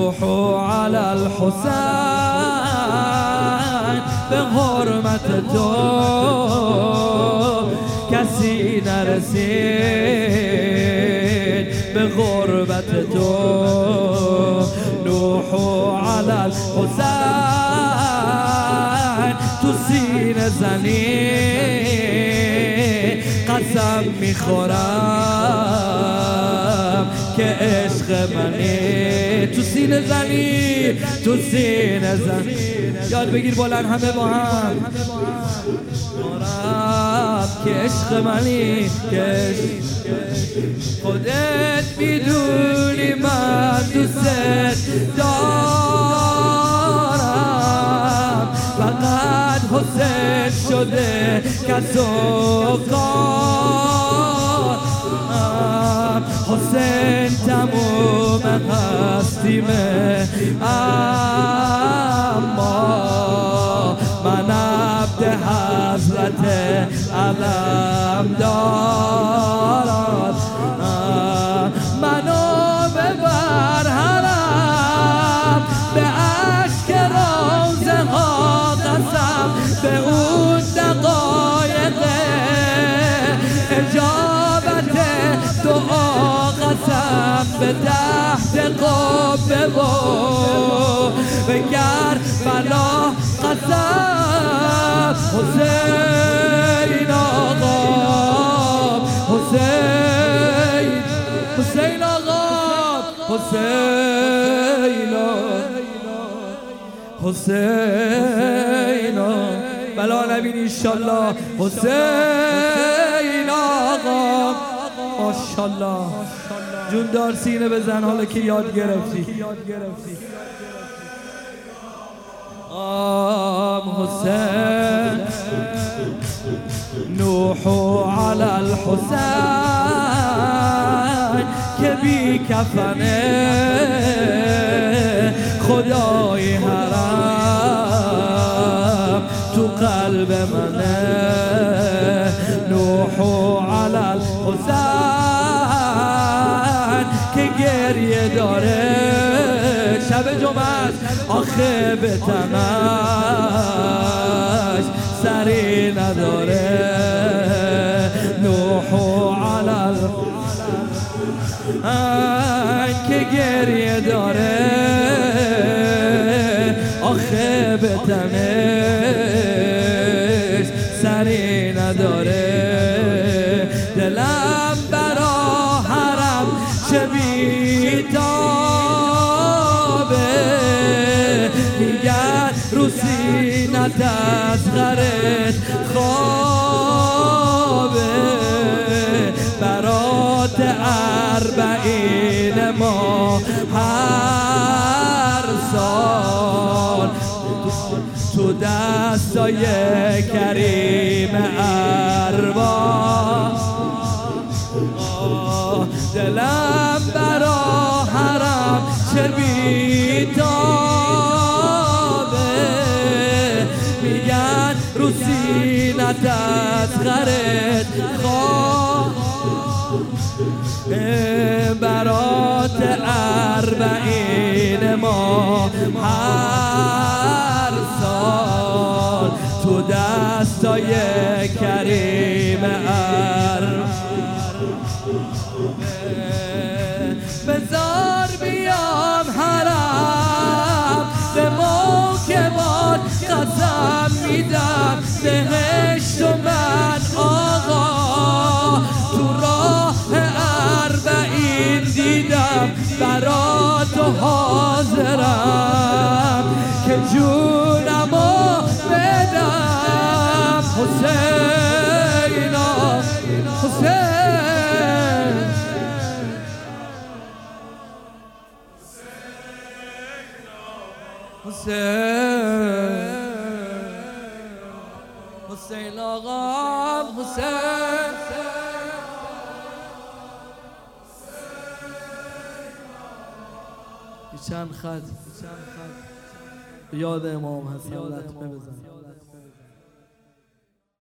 روحوا على الحسين بغرمة الدوم كسينا رسين بغربة نوحوا على الحسين تسين زنين قسم خران که عشق منی. تو سینه زنی تو سینه زنی. یاد بگیر بلند همه با هم. که عشق منی که خودت می‌دونی من دوست دارم. فقط حسین شده کس و حسین تموم هستیمه اما من عبد حضرت علم دارد به تحت قبه و بگر بلا قسم. حسین آقا حسین حسین آقا حسین حسین بلا نبین انشالله حسین. ماشالله جون دار سینه بزن حالا که یاد گرفتی. حسین. نوح علی الحسین که بی کفنه. خدای حرم تو قلب منه. نوح گریه داره. شب جمعه آخه به تنش سری نداره. نوح علل. که گریه داره. آخه به تنش سری نداره. دلم از غرت خوابه. برات اربعین ما هر سال. تو دستای کریم اروا دلم از غرت خواه برات اربعین ما هر سال تو دستای کریم ار بزار بهشت و من آقا. تو راه اربعین دیدم برا تو حاضرم. که جونمو حسین آقا حسین. چند خط؟ یاد امام حسن لطمه بزن.